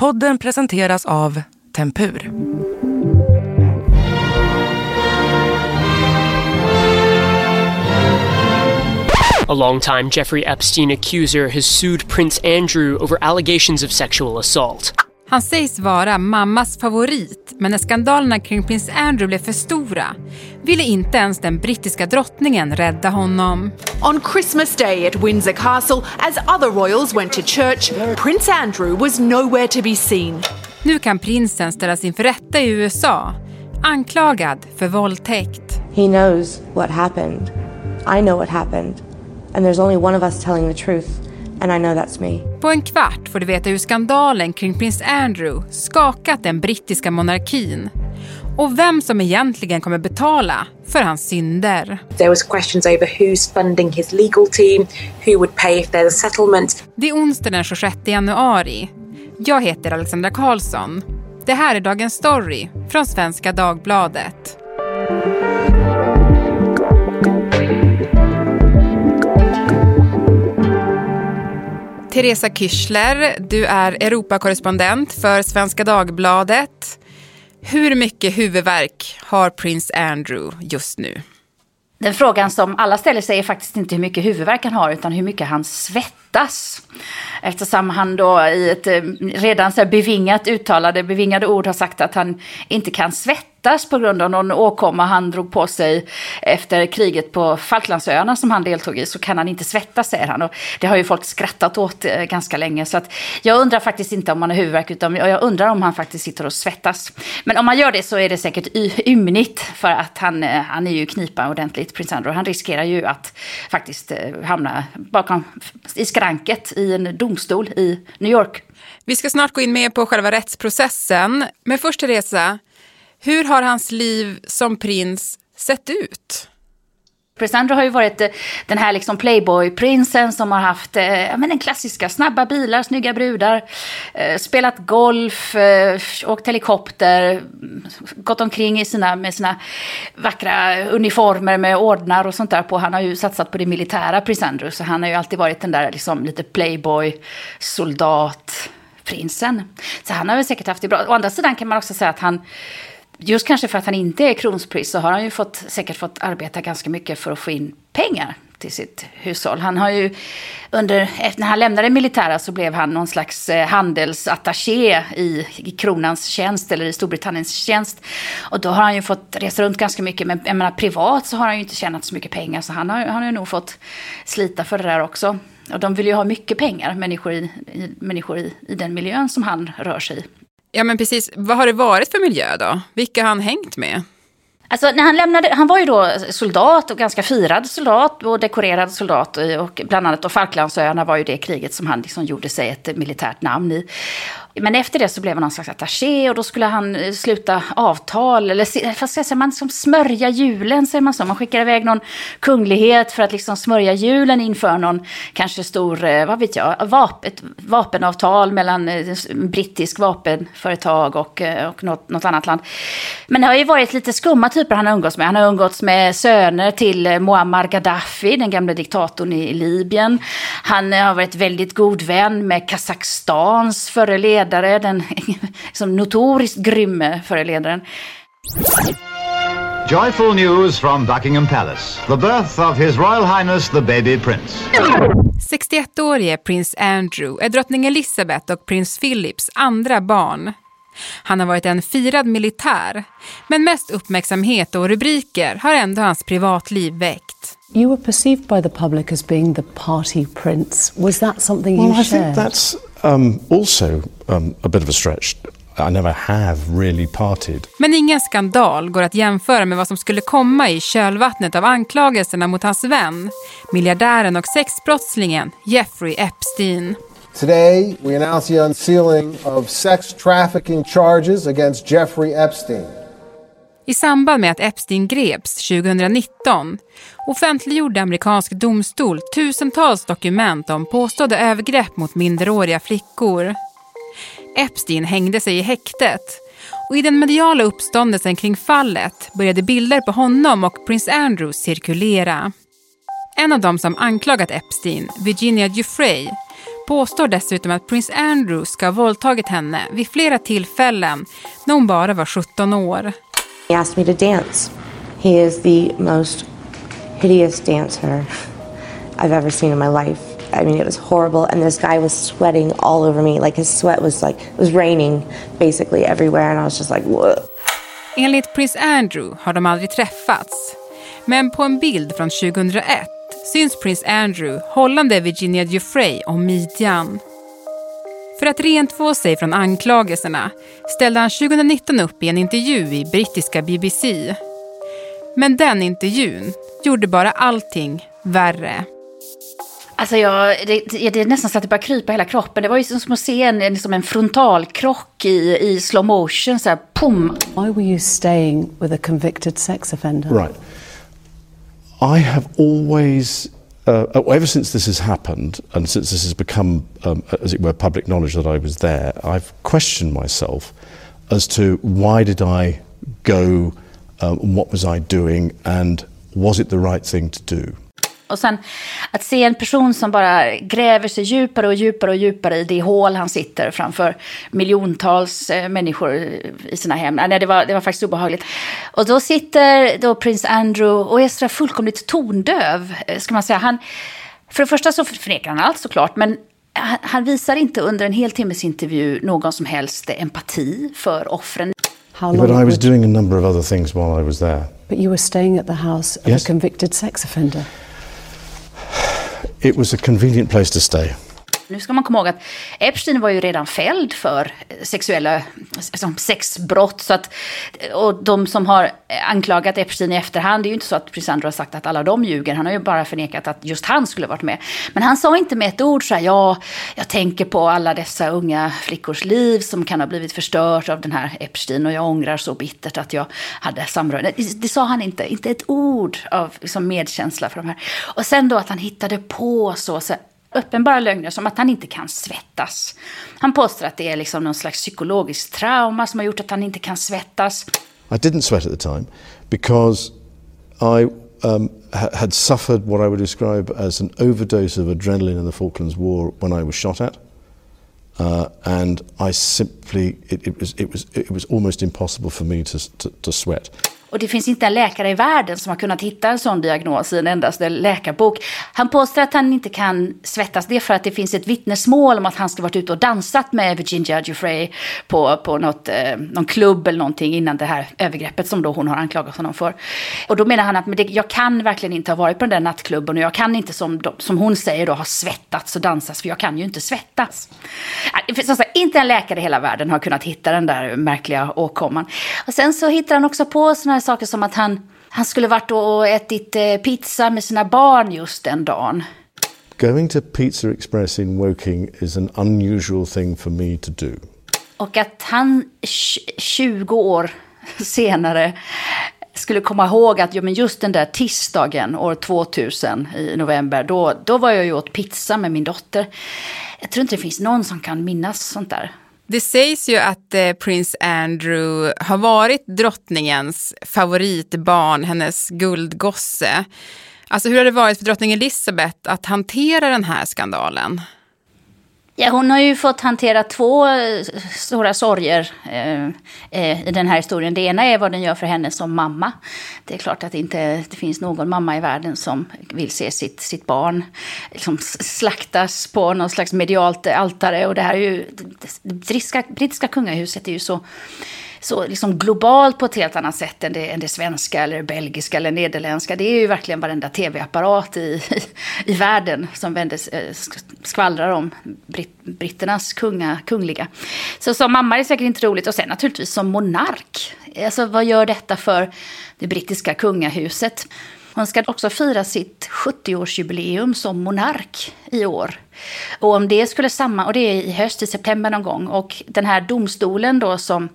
Podden presenteras av Tempur. A longtime Jeffrey Epstein accuser has sued Prince Andrew over allegations of sexual assault. Han sägs vara mammas favorit, men när skandalerna kring prins Andrew blev för stora ville inte ens den brittiska drottningen rädda honom. On Christmas Day at Windsor Castle, as other royals went to church, Prince Andrew was nowhere to be seen. Nu kan prinsen ställas inför rätta i USA, anklagad för våldtäkt. He knows what happened. I know what happened. And there's only one of us telling the truth. And I know that's me. På en kvart får du veta hur skandalen kring prins Andrew skakat den brittiska monarkin och vem som egentligen kommer betala för hans synder. There was questions over who's funding his legal team, who would pay if there's a settlement. Det är onsdag den 26 januari. Jag heter Alexandra Karlsson. Det här är Dagens Story från Svenska Dagbladet. Teresa Kyschler, du är Europakorrespondent för Svenska Dagbladet. Hur mycket huvudvärk har prins Andrew just nu? Den frågan som alla ställer sig är faktiskt inte hur mycket huvudvärk han har, utan hur mycket han svettas. Eftersom han då i ett eh, redan så bevingat uttalade, bevingade ord har sagt att han inte kan svettas på grund av någon åkomma han drog på sig efter kriget på Falklandsöarna som han deltog i så kan han inte svettas säger han. Och det har ju folk skrattat åt eh, ganska länge. Så att jag undrar faktiskt inte om han har huvudvärk utan jag undrar om han faktiskt sitter och svettas. Men om man gör det så är det säkert ymnigt för att han, eh, han är ju knipa ordentligt, prins Andrew. Han riskerar ju att faktiskt hamna bakom i skranket i en domstol i New York. Vi ska snart gå in mer på själva rättsprocessen. Men först Teresa, hur har hans liv som prins sett ut? Prins Andrew har ju varit eh, den här liksom playboy-prinsen som har haft eh, men den klassiska snabba bilar, snygga brudar, eh, spelat golf, eh, åkt helikopter, mm, gått omkring i sina, med sina vackra uniformer med ordnar och sånt där på. Han har ju satsat på det militära, Prins Andrew, så han har ju alltid varit den där liksom lite playboy, soldat, prinsen. Så han har väl säkert haft det bra. Å andra sidan kan man också säga att han just kanske för att han inte är kronprins så har han ju fått, säkert fått arbeta ganska mycket för att få in pengar till sitt hushåll. Han har ju under, när han lämnade militära så blev han någon slags eh, handelsattaché i, i kronans tjänst eller i Storbritanniens tjänst. Och då har han ju fått resa runt ganska mycket. Men jag menar, privat så har han ju inte tjänat så mycket pengar. Så han har, han har ju nog fått slita för det där också. Och de vill ju ha mycket pengar, människor i, i människor i, i den miljön som han rör sig i. Ja men precis, vad har det varit för miljö då? Vilka har han hängt med? Alltså, när han, lämnade, han var ju då soldat och ganska firad soldat och dekorerad soldat. Och bland annat då Falklandsöarna var ju det kriget som han liksom gjorde sig ett militärt namn i. Men efter det så blev han någon slags attaché och då skulle han eh, sluta avtal. Eller vad ska jag säga, man liksom smörja julen säger man så. Man skickar iväg någon kunglighet för att liksom smörja julen inför någon kanske stor, eh, vad vet jag, vapen, vapenavtal mellan eh, brittisk vapenföretag och, och något, något annat land. Men det har ju varit lite skumma typer han har umgåtts med. Han har umgåtts med söner till Muammar Gaddafi, den gamla diktatorn i Libyen. Han har varit väldigt god vän med Kazakstans förre ledare, den liksom notoriskt grymme föreledaren. Joyful news from Buckingham Palace. The birth of His Royal Highness the Baby Prince. 61-årige prins Andrew är drottning Elizabeth och prins Philips andra barn. Han har varit en firad militär, men mest uppmärksamhet och rubriker har ändå hans privatliv väckt. You were perceived by the public as being the party prince. Was that something well, you shared? Well, I think that's um, also um, a bit of a stretch. I never have really partied. Men ingen skandal går att jämföra med vad som skulle komma i kölvattnet av anklagelserna mot hans vän, miljardären och sexbrottslingen Jeffrey Epstein. Today, we announce the unsealing of sex trafficking charges against Jeffrey Epstein. I samband med att Epstein greps 2019 offentliggjorde amerikansk domstol tusentals dokument om påstådda övergrepp mot minderåriga flickor. Epstein hängde sig i häktet och i den mediala uppståndelsen kring fallet började bilder på honom och prins Andrew cirkulera. En av dem som anklagat Epstein, Virginia Giuffre, påstår dessutom att prins Andrew ska ha våldtagit henne vid flera tillfällen när hon bara var 17 år. He asked me to dance. He is the most hideous dancer I've ever seen in my life. I mean, it was horrible, and this guy was sweating all over me. Like his sweat was like it was raining basically everywhere, and I was just like, Whoa. Enligt Prince Andrew har de aldrig träffats. Men på en bild från 2001 syns prins Andrew hållande Virginia Giuffre om midjan. För att rentvå sig från anklagelserna ställde han 2019 upp i en intervju i brittiska BBC. Men den intervjun gjorde bara allting värre. Alltså jag, det, det är nästan så att det börjar krypa hela kroppen. Det var ju som att se en, liksom en frontalkrock i, i slow motion. Så här, pum. Why were you staying with a convicted sex offender? Right. I have always, uh, ever since this has happened, and since this has become, um, as it were, public knowledge that I was there, I've questioned myself as to why did I go, um, what was I doing, and was it the right thing to do? Och sen att se en person som bara gräver sig djupare och djupare och djupare i det hål han sitter framför miljontals eh, människor i sina hem. Nej, det var, det var faktiskt obehagligt. Och då sitter då prins Andrew och är så fullkomligt tondöv, eh, ska man säga. Han, för det första så förnekar han allt såklart, men han, han visar inte under en hel timmes intervju någon som helst empati för offren. Yeah, but I was doing a number of other things while I was there. But you were staying at the house of Yes. a convicted sex offender. It was a convenient place to stay. Nu ska man komma ihåg att Epstein var ju redan fälld för eh, sexuella alltså sexbrott. Så att, eh, och de som har anklagat Epstein i efterhand, det är ju inte så att prins Andrew har sagt att alla de ljuger. Han har ju bara förnekat att just han skulle varit med. Men han sa inte med ett ord så här, ja, jag tänker på alla dessa unga flickors liv som kan ha blivit förstört av den här Epstein och jag ångrar så bittert att jag hade samröre. Det, det sa han inte, inte ett ord av liksom, medkänsla för de här. Och sen då att han hittade på så, så uppenbara lögner som att han inte kan svettas. Han påstår att det är liksom någon slags psykologiskt trauma som har gjort att han inte kan svettas. I didn't sweat at the time because I um, had suffered what I would describe as an overdose of adrenaline in the Falklands War when I was shot at. Uh, and I simply, it, it, was, it, was, it was almost impossible for me to, to, to sweat. Och det finns inte en läkare i världen som har kunnat hitta en sån diagnos i en endaste läkarbok. Han påstår att han inte kan svettas. Det är för att det finns ett vittnesmål om att han ska varit ute och dansat med Virginia Giuffre på, på något, eh, någon klubb eller någonting innan det här övergreppet som då hon har anklagat honom för. Och då menar han att men det, jag kan verkligen inte ha varit på den där nattklubben och jag kan inte som, de- som hon säger då ha svettats och dansats för jag kan ju inte svettas. Som sagt, alltså inte en läkare i hela världen har kunnat hitta den där märkliga åkomman. Och sen så hittar han också på sådana saker som att han, han skulle varit och ätit eh, pizza med sina barn just den dagen. Going to Pizza Express in Woking is an unusual thing for me to do. Och att han tj- 20 år senare skulle komma ihåg att ja, men just den där tisdagen år 2000 i november, då, då var jag ju åt pizza med min dotter. Jag tror inte det finns någon som kan minnas sånt där. Det sägs ju att eh, prins Andrew har varit drottningens favoritbarn, hennes guldgosse. Alltså hur har det varit för drottning Elizabeth att hantera den här skandalen? Ja, hon har ju fått hantera två eh, stora sorger eh, eh, i den här historien. Det ena är vad den gör för henne som mamma. Det är klart att det inte det finns någon mamma i världen som vill se sitt, sitt barn liksom slaktas på någon slags medialt altare. Och det här är ju, det brittiska, brittiska kungahuset är ju så så liksom globalt på ett helt annat sätt än det, än det svenska, eller belgiska eller nederländska. Det är ju verkligen varenda tv-apparat i, i, i världen som vändes, eh, skvallrar om britt, britternas kunga, kungliga. Så som mamma är det säkert inte roligt. Och sen naturligtvis som monark. Alltså vad gör detta för det brittiska kungahuset? Hon ska också fira sitt 70-årsjubileum som monark i år. Och om det skulle samma, och det är i höst, i september någon gång. Och den här domstolen då som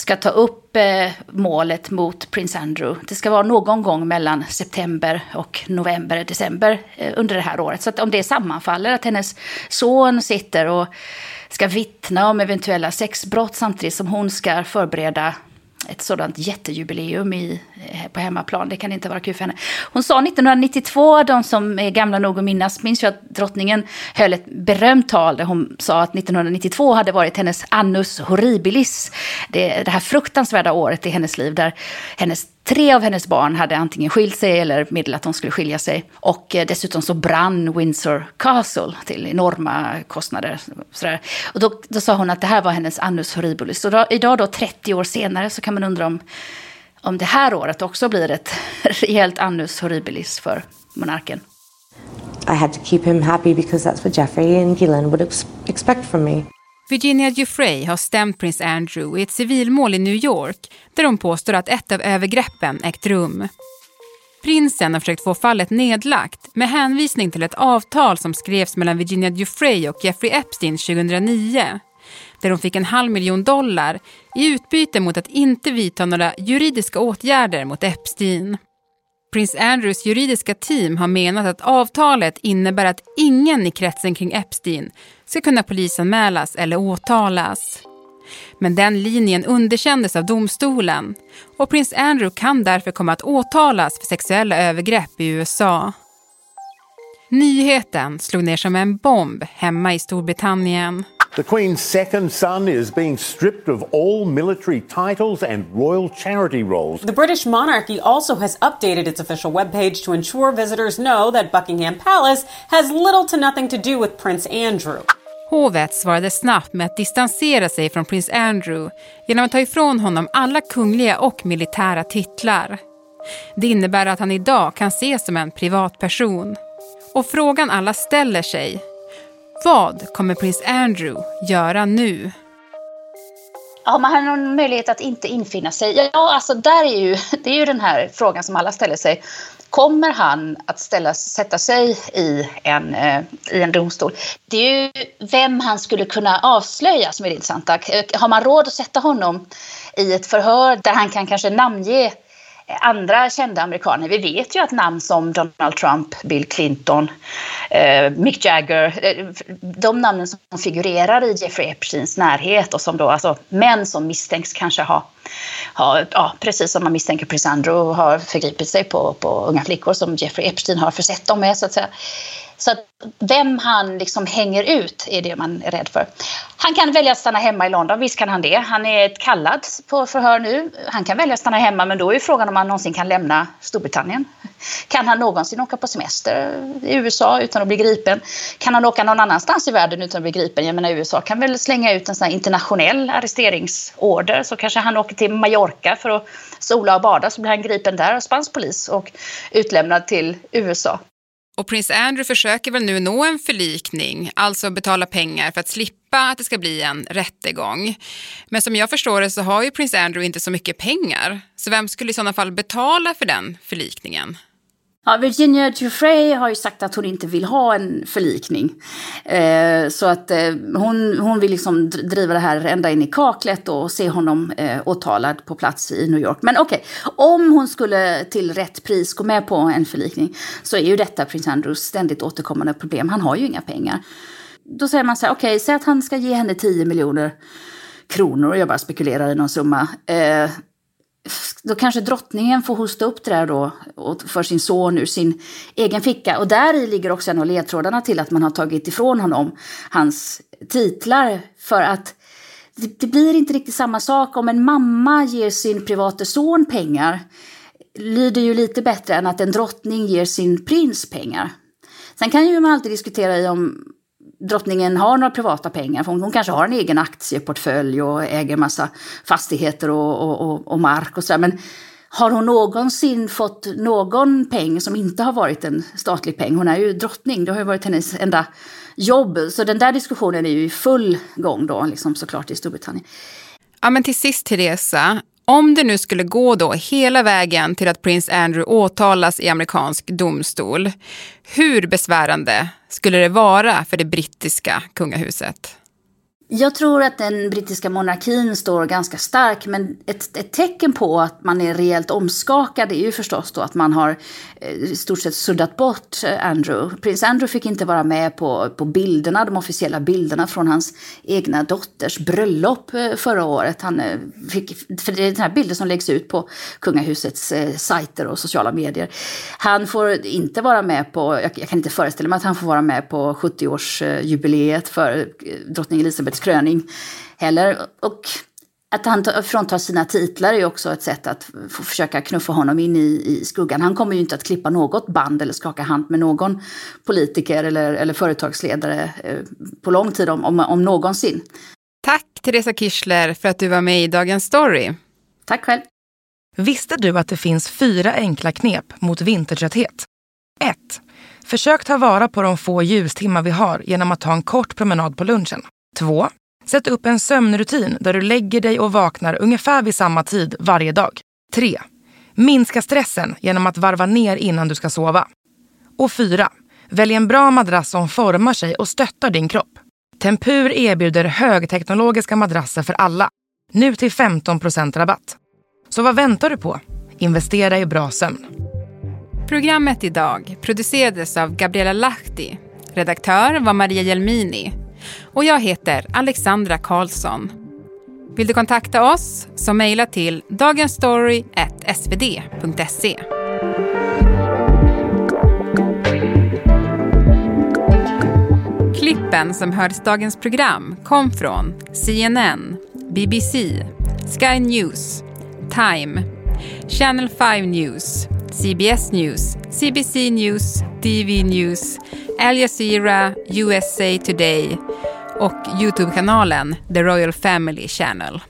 ska ta upp eh, målet mot prins Andrew. Det ska vara någon gång mellan september och november, december eh, under det här året. Så att om det sammanfaller, att hennes son sitter och ska vittna om eventuella sexbrott samtidigt som hon ska förbereda ett sådant jättejubileum i, eh, på hemmaplan. Det kan inte vara kul för henne. Hon sa 1992, de som är gamla nog att minnas, minns ju att drottningen höll ett berömt tal där hon sa att 1992 hade varit hennes annus horribilis. Det, det här fruktansvärda året i hennes liv där hennes Tre av hennes barn hade antingen skilt sig eller meddelat att de skulle skilja sig. Och eh, dessutom så brann Windsor Castle till enorma kostnader. Sådär. Och då, då sa hon att det här var hennes annus horribilis. Och då, idag då, 30 år senare, så kan man undra om, om det här året också blir ett rejält annus horribilis för monarken. I had to keep him happy because that's what Jeffrey and Gillen would expect from me. Virginia Giuffre har stämt prins Andrew i ett civilmål i New York där hon påstår att ett av övergreppen ägt rum. Prinsen har försökt få fallet nedlagt med hänvisning till ett avtal som skrevs mellan Virginia Giuffre och Jeffrey Epstein 2009 där hon fick en halv miljon dollar i utbyte mot att inte vidta några juridiska åtgärder mot Epstein. Prins Andrews juridiska team har menat att avtalet innebär att ingen i kretsen kring Epstein ska kunna polisanmälas eller åtalas. Men den linjen underkändes av domstolen och prins Andrew kan därför komma att åtalas för sexuella övergrepp i USA. Nyheten slog ner som en bomb hemma i Storbritannien. The Queen's second son is being stripped of all military titles and royal charity roles. The British monarchy also has updated its official webpage to ensure visitors know that Buckingham Palace has little to nothing to do with Prince Andrew. Hovet svarade snabbt med att distansera sig från prins Andrew genom att ta ifrån honom alla kungliga och militära titlar. Det innebär att han idag kan ses som en privatperson. Och frågan alla ställer sig vad kommer prins Andrew göra nu? Har man någon möjlighet att inte infinna sig? Ja, alltså där är ju, det är ju den här frågan som alla ställer sig. Kommer han att ställa, sätta sig i en, eh, i en domstol? Det är ju vem han skulle kunna avslöja som är det intressanta. Eh, har man råd att sätta honom i ett förhör där han kan kanske namnge andra kända amerikaner. Vi vet ju att namn som Donald Trump, Bill Clinton, eh, Mick Jagger, eh, de namnen som figurerar i Jeffrey Epsteins närhet och som då alltså män som misstänks kanske ha, ha ja, precis som man misstänker prins Andrew har förgripit sig på, på unga flickor som Jeffrey Epstein har försett dem med så att säga. Så att vem han liksom hänger ut är det man är rädd för. Han kan välja att stanna hemma i London, visst kan han det. Han är kallad på förhör nu. Han kan välja att stanna hemma, men då är frågan om han någonsin kan lämna Storbritannien. Kan han någonsin åka på semester i USA utan att bli gripen? Kan han åka någon annanstans i världen utan att bli gripen? Jag menar, USA kan väl slänga ut en sån internationell arresteringsorder, så kanske han åker till Mallorca för att sola och bada, så blir han gripen där av spansk polis och utlämnad till USA. Och prins Andrew försöker väl nu nå en förlikning, alltså betala pengar för att slippa att det ska bli en rättegång. Men som jag förstår det så har ju prins Andrew inte så mycket pengar. Så vem skulle i sådana fall betala för den förlikningen? Ja, Virginia Giuffre har ju sagt att hon inte vill ha en förlikning. Eh, så att eh, hon, hon vill liksom driva det här ända in i kaklet och se honom eh, åtalad på plats i New York. Men okej, okay, om hon skulle till rätt pris gå med på en förlikning så är ju detta prins Andrews ständigt återkommande problem. Han har ju inga pengar. Då säger man så här, okej, okay, säg att han ska ge henne 10 miljoner kronor, och jag bara spekulerar i någon summa. Eh, då kanske drottningen får hosta upp det där då för sin son ur sin egen ficka. Och där i ligger också en av ledtrådarna till att man har tagit ifrån honom hans titlar. För att det, det blir inte riktigt samma sak om en mamma ger sin private son pengar. Lyder ju lite bättre än att en drottning ger sin prins pengar. Sen kan ju man alltid diskutera i om drottningen har några privata pengar. Hon, hon kanske har en egen aktieportfölj och äger massa fastigheter och, och, och mark och sådär. Men har hon någonsin fått någon peng som inte har varit en statlig peng? Hon är ju drottning, det har ju varit hennes enda jobb. Så den där diskussionen är ju i full gång då, liksom såklart i Storbritannien. Ja, men till sist, Teresa, om det nu skulle gå då hela vägen till att prins Andrew åtalas i amerikansk domstol, hur besvärande skulle det vara för det brittiska kungahuset? Jag tror att den brittiska monarkin står ganska stark, men ett, ett tecken på att man är rejält omskakad är ju förstås då att man har eh, i stort sett suddat bort eh, Andrew. Prins Andrew fick inte vara med på, på bilderna, de officiella bilderna från hans egna dotters bröllop eh, förra året. Han fick, för det är den här bilden som läggs ut på kungahusets sajter och sociala medier. Han får inte vara med på, jag, jag kan inte föreställa mig att han får vara med på 70-årsjubileet för drottning Elizabeth kröning heller. Och att han fråntar sina titlar är också ett sätt att försöka knuffa honom in i, i skuggan. Han kommer ju inte att klippa något band eller skaka hand med någon politiker eller, eller företagsledare eh, på lång tid, om, om, om någonsin. Tack Teresa Kirchler för att du var med i Dagens Story. Tack själv. Visste du att det finns fyra enkla knep mot vintertrötthet? 1. Försök ta vara på de få ljustimmar vi har genom att ta en kort promenad på lunchen. 2. Sätt upp en sömnrutin där du lägger dig och vaknar ungefär vid samma tid varje dag. 3. Minska stressen genom att varva ner innan du ska sova. Och 4. Välj en bra madrass som formar sig och stöttar din kropp. Tempur erbjuder högteknologiska madrasser för alla. Nu till 15% rabatt. Så vad väntar du på? Investera i bra sömn. Programmet idag producerades av Gabriella Lahti. Redaktör var Maria Jelmini. Och jag heter Alexandra Karlsson. Vill du kontakta oss så mejla till dagensstory.svd.se. Klippen som hördes dagens program kom från CNN, BBC, Sky News, Time, Channel 5 News, CBS News, CBC News, TV News, Al Jazeera, USA Today och Youtube-kanalen The Royal Family Channel.